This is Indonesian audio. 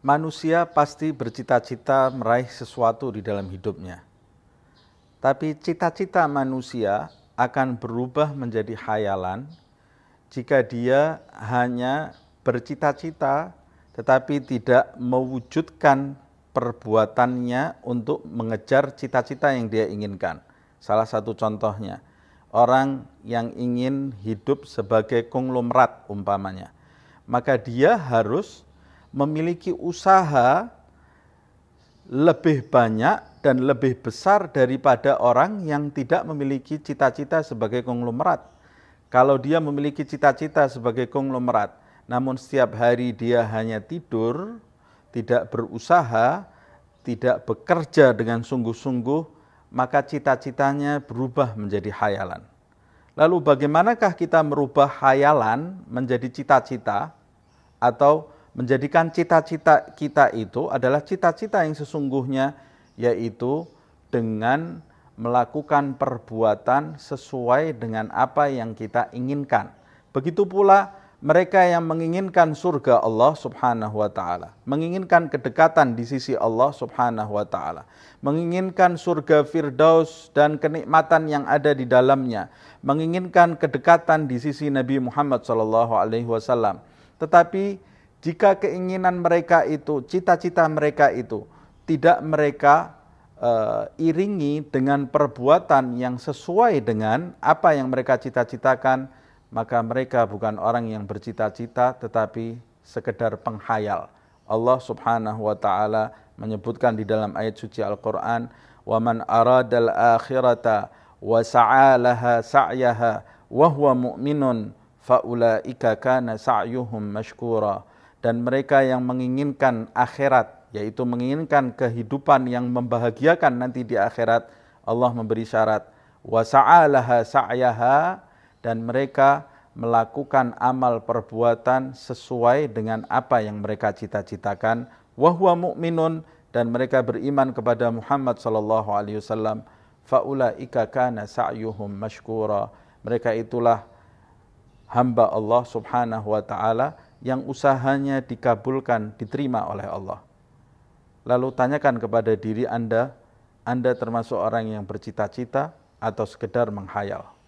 manusia pasti bercita-cita meraih sesuatu di dalam hidupnya. Tapi cita-cita manusia akan berubah menjadi hayalan jika dia hanya bercita-cita tetapi tidak mewujudkan perbuatannya untuk mengejar cita-cita yang dia inginkan. Salah satu contohnya, orang yang ingin hidup sebagai konglomerat umpamanya, maka dia harus memiliki usaha lebih banyak dan lebih besar daripada orang yang tidak memiliki cita-cita sebagai konglomerat. Kalau dia memiliki cita-cita sebagai konglomerat, namun setiap hari dia hanya tidur, tidak berusaha, tidak bekerja dengan sungguh-sungguh, maka cita-citanya berubah menjadi hayalan. Lalu bagaimanakah kita merubah hayalan menjadi cita-cita atau menjadikan cita-cita kita itu adalah cita-cita yang sesungguhnya yaitu dengan melakukan perbuatan sesuai dengan apa yang kita inginkan. Begitu pula mereka yang menginginkan surga Allah Subhanahu wa taala, menginginkan kedekatan di sisi Allah Subhanahu wa taala, menginginkan surga firdaus dan kenikmatan yang ada di dalamnya, menginginkan kedekatan di sisi Nabi Muhammad wasallam. Tetapi jika keinginan mereka itu, cita-cita mereka itu tidak mereka uh, iringi dengan perbuatan yang sesuai dengan apa yang mereka cita-citakan, maka mereka bukan orang yang bercita-cita tetapi sekedar penghayal. Allah Subhanahu wa taala menyebutkan di dalam ayat suci Al-Qur'an, "Wa man aradal akhirata wa sa'alaha sa'yaha wa huwa mu'minun faulaika kana sa'yuhum mashkura." Dan mereka yang menginginkan akhirat yaitu menginginkan kehidupan yang membahagiakan nanti di akhirat Allah memberi syarat wasa'alaha sa'yaha dan mereka melakukan amal perbuatan sesuai dengan apa yang mereka cita-citakan. Wahwa mu'minun dan mereka beriman kepada Muhammad sallallahu alaihi wasallam. Faulaika kana sa'yuhum mashkura. Mereka itulah hamba Allah Subhanahu wa taala yang usahanya dikabulkan, diterima oleh Allah. Lalu tanyakan kepada diri Anda, Anda termasuk orang yang bercita-cita atau sekedar menghayal.